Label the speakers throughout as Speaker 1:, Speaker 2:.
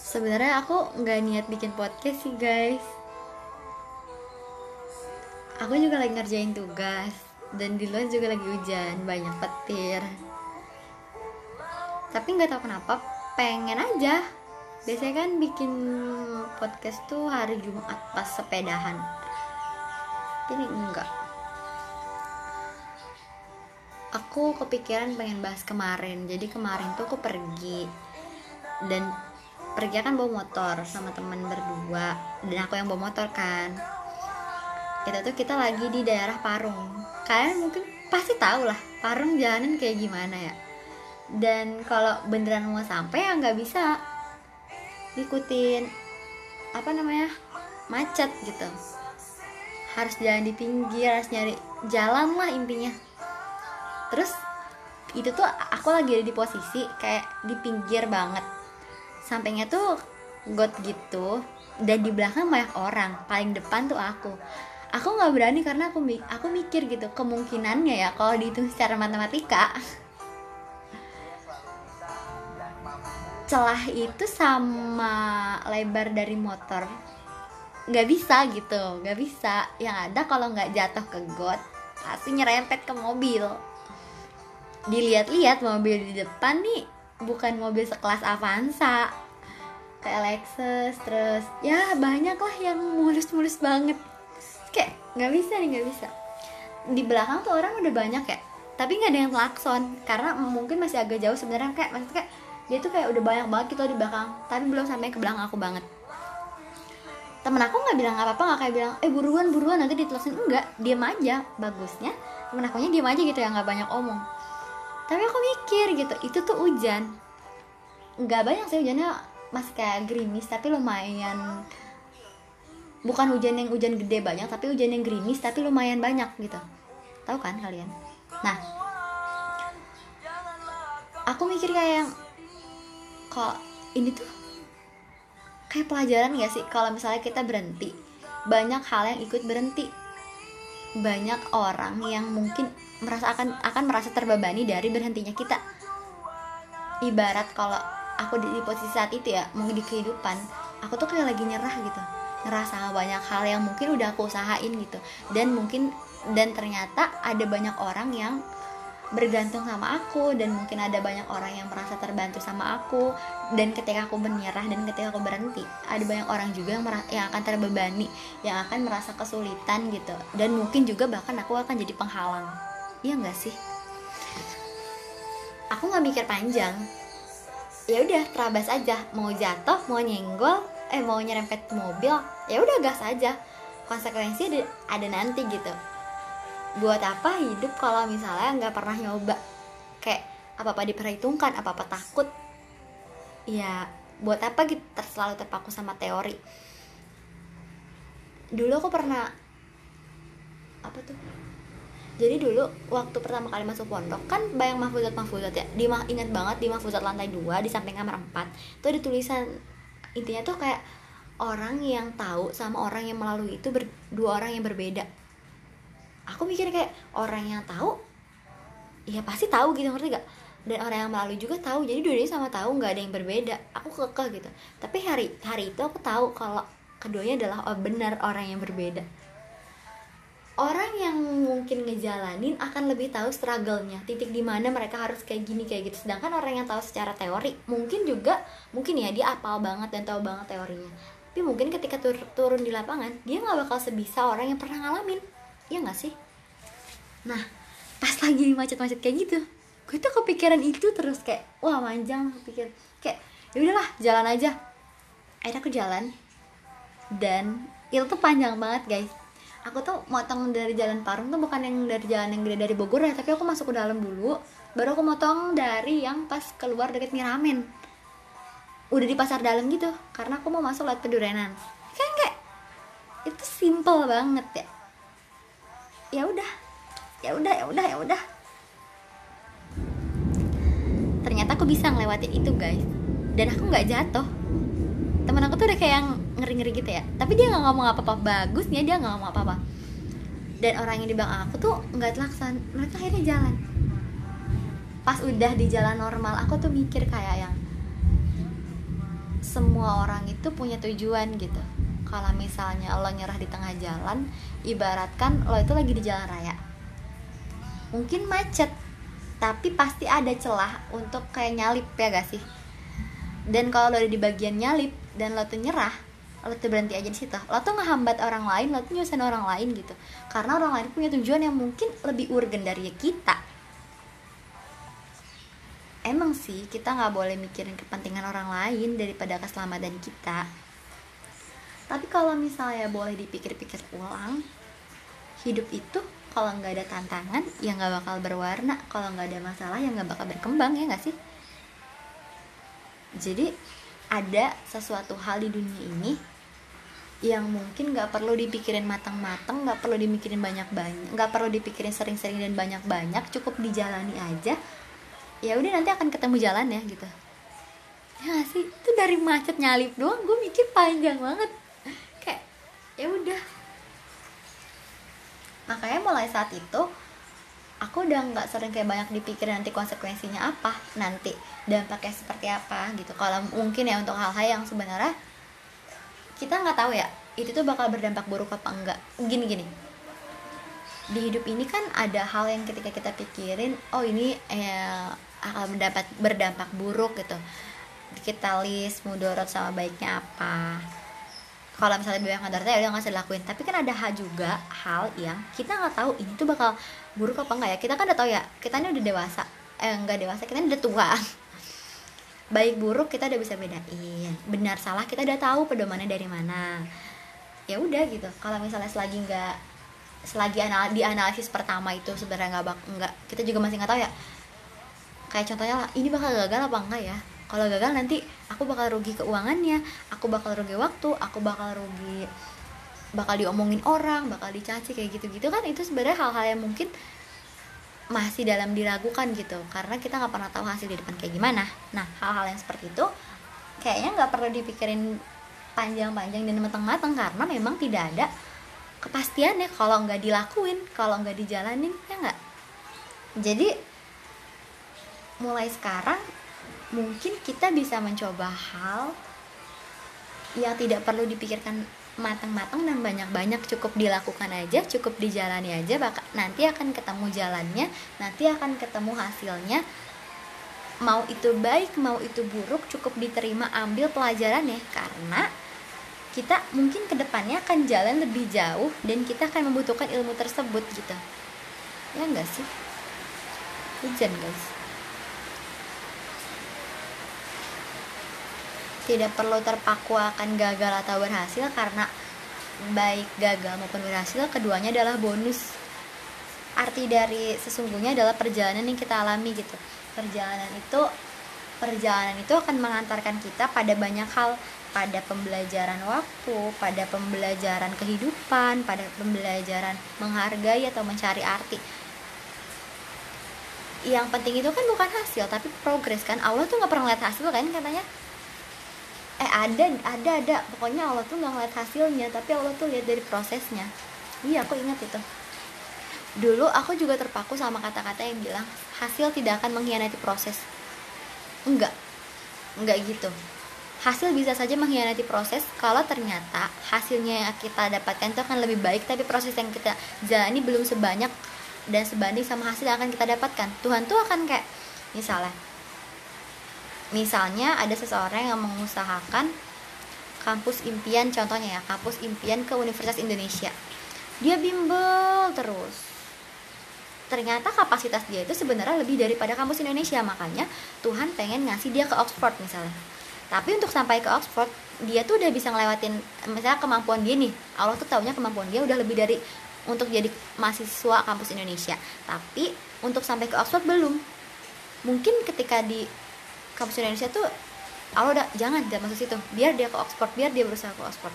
Speaker 1: sebenarnya aku nggak niat bikin podcast sih guys. Aku juga lagi ngerjain tugas dan di luar juga lagi hujan banyak petir. Tapi nggak tahu kenapa pengen aja. Biasanya kan bikin podcast tuh hari Jumat pas sepedahan. Ini enggak aku kepikiran pengen bahas kemarin. Jadi kemarin tuh aku pergi. Dan pergi kan bawa motor sama temen berdua. Dan aku yang bawa motor kan. Itu tuh kita lagi di daerah Parung. Kalian mungkin pasti tahu lah Parung jalanan kayak gimana ya. Dan kalau beneran mau sampai ya nggak bisa. Ikutin apa namanya macet gitu. Harus jalan di pinggir harus nyari jalan lah intinya. Terus itu tuh aku lagi ada di posisi kayak di pinggir banget sampingnya tuh got gitu dan di belakang banyak orang. Paling depan tuh aku. Aku nggak berani karena aku aku mikir gitu kemungkinannya ya kalau dihitung secara matematika. Celah itu sama lebar dari motor. Nggak bisa gitu nggak bisa. Yang ada kalau nggak jatuh ke got pasti nyerempet ke mobil. Dilihat-lihat mobil di depan nih bukan mobil sekelas Avanza kayak Lexus terus ya banyak lah yang mulus-mulus banget. Kayak nggak bisa nih nggak bisa. Di belakang tuh orang udah banyak ya tapi nggak ada yang klakson karena mungkin masih agak jauh sebenarnya kayak maksudnya kayak dia tuh kayak udah banyak banget gitu di belakang tapi belum sampai ke belakang aku banget. Temen aku nggak bilang apa-apa nggak kayak bilang eh buruan buruan nanti ditelusin enggak diam aja bagusnya temen aku nya diam aja gitu ya nggak banyak omong tapi aku mikir gitu itu tuh hujan. Nggak banyak sih hujannya masih kayak gerimis tapi lumayan. Bukan hujan yang hujan gede banyak tapi hujan yang gerimis tapi lumayan banyak gitu. Tahu kan kalian? Nah aku mikir kayak yang kok ini tuh kayak pelajaran gak sih? Kalau misalnya kita berhenti banyak hal yang ikut berhenti. Banyak orang yang mungkin merasa akan akan merasa terbebani dari berhentinya kita. Ibarat kalau aku di, di posisi saat itu ya mungkin di kehidupan aku tuh kayak lagi nyerah gitu. Nyerah sama banyak hal yang mungkin udah aku usahain gitu. Dan mungkin dan ternyata ada banyak orang yang bergantung sama aku dan mungkin ada banyak orang yang merasa terbantu sama aku. Dan ketika aku menyerah dan ketika aku berhenti ada banyak orang juga yang yang akan terbebani yang akan merasa kesulitan gitu. Dan mungkin juga bahkan aku akan jadi penghalang iya nggak sih? Aku nggak mikir panjang. Ya udah terabas aja. Mau jatuh mau nyenggol eh mau nyerempet mobil ya udah gas aja. Konsekuensi ada, ada nanti gitu. Buat apa hidup kalau misalnya nggak pernah nyoba? Kayak apa apa diperhitungkan apa apa takut. Ya buat apa gitu? Selalu terpaku sama teori. Dulu aku pernah apa tuh jadi dulu waktu pertama kali masuk pondok kan bayang mahfuzat mahfuzat ya. Di ingat banget di mahfuzat lantai 2 di samping kamar 4 itu ada tulisan intinya tuh kayak orang yang tahu sama orang yang melalui itu ber, dua orang yang berbeda. Aku mikir kayak orang yang tahu ya pasti tahu gitu ngerti gak dan orang yang melalui juga tahu jadi dua sama tahu nggak ada yang berbeda. Aku kekeh gitu. Tapi hari hari itu aku tahu kalau keduanya adalah benar orang yang berbeda orang yang mungkin ngejalanin akan lebih tahu struggle-nya titik di mana mereka harus kayak gini kayak gitu sedangkan orang yang tahu secara teori mungkin juga mungkin ya dia apal banget dan tahu banget teorinya tapi mungkin ketika tur turun di lapangan dia nggak bakal sebisa orang yang pernah ngalamin Iya gak sih? Nah, pas lagi macet-macet kayak gitu, gue tuh kepikiran itu terus kayak, wah manjang pikir kayak, ya udahlah jalan aja. Akhirnya aku jalan dan itu tuh panjang banget guys. Aku tuh motong dari jalan Parung tuh bukan yang dari jalan yang gede dari Bogor ya, tapi aku masuk ke dalam dulu, baru aku motong dari yang pas keluar deket Miramen. Udah di pasar dalam gitu, karena aku mau masuk lewat Pedurenan. Kan kayak itu simple banget ya. Ya udah. Ya udah ya udah ya udah. Ternyata aku bisa ngelewatin itu guys. Dan aku nggak jatuh. Temen aku tuh udah kayak yang ngeri ngeri gitu ya. Tapi dia nggak ngomong apa apa bagusnya dia nggak ngomong apa apa dan orang yang di belakang aku tuh nggak telaksan mereka akhirnya jalan. Pas udah di jalan normal aku tuh mikir kayak yang semua orang itu punya tujuan gitu. Kalau misalnya lo nyerah di tengah jalan ibaratkan lo itu lagi di jalan raya. Mungkin macet tapi pasti ada celah untuk kayak nyalip ya gak sih? Dan kalau lo ada di bagian nyalip dan lo tuh nyerah lo tuh berhenti aja di situ. Lo tuh ngehambat orang lain lo tuh nyusahin orang lain gitu. Karena orang lain punya tujuan yang mungkin lebih urgen dari kita. Emang sih kita nggak boleh mikirin kepentingan orang lain daripada keselamatan kita. Tapi kalau misalnya boleh dipikir-pikir ulang hidup itu kalau nggak ada tantangan ya nggak bakal berwarna. Kalau nggak ada masalah ya nggak bakal berkembang ya nggak sih? Jadi ada sesuatu hal di dunia ini yang mungkin nggak perlu dipikirin matang-matang nggak perlu dimikirin banyak-banyak nggak perlu dipikirin sering-sering dan banyak-banyak cukup dijalani aja. Ya udah nanti akan ketemu jalan ya gitu. Ya sih? Itu dari macet nyalip doang gue mikir panjang banget. Kayak ya udah. Makanya mulai saat itu aku udah nggak sering kayak banyak dipikir nanti konsekuensinya apa nanti dampaknya seperti apa gitu. Kalau mungkin ya untuk hal-hal yang sebenarnya kita nggak tahu ya itu tuh bakal berdampak buruk apa enggak. Gini gini. Di hidup ini kan ada hal yang ketika kita pikirin oh ini eh, akan mendapat berdampak buruk gitu. Kita list mudorot sama baiknya apa kalau misalnya lebih banyak mudaratnya ya udah nggak usah dilakuin tapi kan ada hal juga hal yang kita nggak tahu ini tuh bakal buruk apa enggak ya. Kita kan udah tahu ya kita ini udah dewasa. Eh enggak dewasa kita ini udah tua. Baik buruk kita udah bisa bedain. Benar salah kita udah tahu pedomannya dari mana. Ya udah gitu. Kalau misalnya selagi nggak selagi anal di analisis pertama itu sebenarnya nggak bak nggak kita juga masih nggak tahu ya. Kayak contohnya lah ini bakal gagal apa enggak ya kalau gagal nanti aku bakal rugi keuangannya aku bakal rugi waktu aku bakal rugi bakal diomongin orang bakal dicaci kayak gitu-gitu kan. Itu sebenarnya hal-hal yang mungkin masih dalam diragukan gitu. Karena kita nggak pernah tahu hasil di depan kayak gimana. Nah hal-hal yang seperti itu kayaknya nggak perlu dipikirin panjang-panjang dan matang-matang. Karena memang tidak ada kepastiannya kalau nggak dilakuin kalau nggak dijalanin ya nggak? Jadi mulai sekarang mungkin kita bisa mencoba hal yang tidak perlu dipikirkan matang-matang dan banyak-banyak cukup dilakukan aja cukup dijalani aja bakal nanti akan ketemu jalannya nanti akan ketemu hasilnya. Mau itu baik mau itu buruk cukup diterima ambil pelajarannya. Karena kita mungkin ke depannya akan jalan lebih jauh dan kita akan membutuhkan ilmu tersebut gitu. Ya enggak sih? Hujan guys tidak perlu terpaku akan gagal atau berhasil karena baik gagal maupun berhasil keduanya adalah bonus. Arti dari sesungguhnya adalah perjalanan yang kita alami gitu. Perjalanan itu perjalanan itu akan mengantarkan kita pada banyak hal. Pada pembelajaran waktu pada pembelajaran kehidupan pada pembelajaran menghargai atau mencari arti. Yang penting itu kan bukan hasil tapi progres kan. Allah tuh nggak pernah lihat hasil kan katanya eh ada ada ada. Pokoknya Allah tuh nggak ngeliat hasilnya tapi Allah tuh lihat dari prosesnya. Iya aku ingat itu. Dulu aku juga terpaku sama kata-kata yang bilang hasil tidak akan mengkhianati proses. Enggak. Enggak gitu. Hasil bisa saja mengkhianati proses kalau ternyata hasilnya yang kita dapatkan itu akan lebih baik tapi proses yang kita jalani belum sebanyak dan sebanding sama hasil yang akan kita dapatkan. Tuhan tuh akan kayak misalnya misalnya ada seseorang yang mengusahakan kampus impian contohnya ya kampus impian ke Universitas Indonesia. Dia bimbel terus. Ternyata kapasitas dia itu sebenarnya lebih daripada kampus Indonesia makanya Tuhan pengen ngasih dia ke Oxford misalnya. Tapi untuk sampai ke Oxford dia tuh udah bisa ngelewatin misalnya kemampuan dia nih Allah tuh taunya kemampuan dia udah lebih dari untuk jadi mahasiswa kampus Indonesia. Tapi untuk sampai ke Oxford belum. Mungkin ketika di kampus Indonesia tuh Allah udah jangan dia masuk situ. Biar dia ke Oxford biar dia berusaha ke Oxford.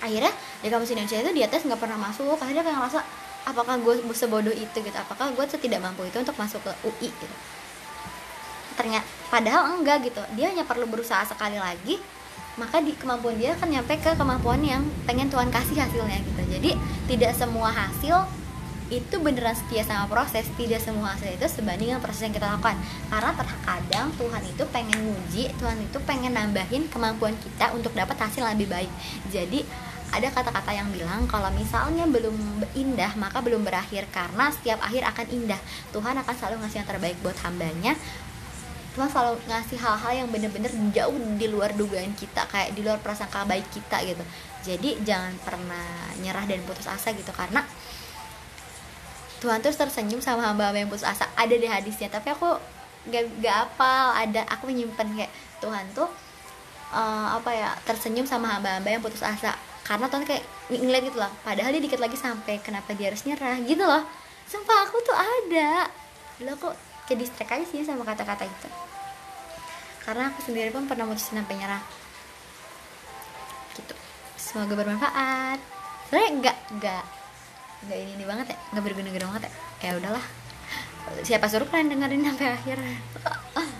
Speaker 1: Akhirnya di kampus Indonesia itu dia tes nggak pernah masuk. Akhirnya kayak ngerasa apakah gue sebodoh itu gitu? Apakah gue tidak mampu itu untuk masuk ke UI gitu? Ternyata padahal enggak gitu. Dia hanya perlu berusaha sekali lagi maka di kemampuan dia akan nyampe ke kemampuan yang pengen Tuhan kasih hasilnya gitu. Jadi tidak semua hasil itu beneran setia sama proses tidak semua hasil itu sebanding dengan proses yang kita lakukan. Karena terkadang Tuhan itu pengen nguji Tuhan itu pengen nambahin kemampuan kita untuk dapat hasil yang lebih baik. Jadi ada kata-kata yang bilang kalau misalnya belum indah maka belum berakhir karena setiap akhir akan indah. Tuhan akan selalu ngasih yang terbaik buat hambanya. Tuhan selalu ngasih hal-hal yang bener-bener jauh di luar dugaan kita kayak di luar prasangka baik kita gitu. Jadi jangan pernah nyerah dan putus asa gitu. Karena Tuhan terus tersenyum sama hamba-hamba yang putus asa. Ada di hadisnya tapi aku gak, gak apal ada aku menyimpan kayak Tuhan tuh uh, apa ya tersenyum sama hamba-hamba yang putus asa. Karena Tuhan kayak ngeliat gitu loh padahal dia dikit lagi sampai kenapa dia harus nyerah gitu loh. Sumpah aku tuh ada. Dulu aku jadi strike aja sih sama kata-kata itu? Karena aku sendiri pun pernah mutusin sampai nyerah. Gitu. Semoga bermanfaat. Sebenarnya enggak enggak enggak ini, ini banget ya enggak berguna-guna banget ya. Ya udahlah. Siapa suruh kalian dengerin sampai akhir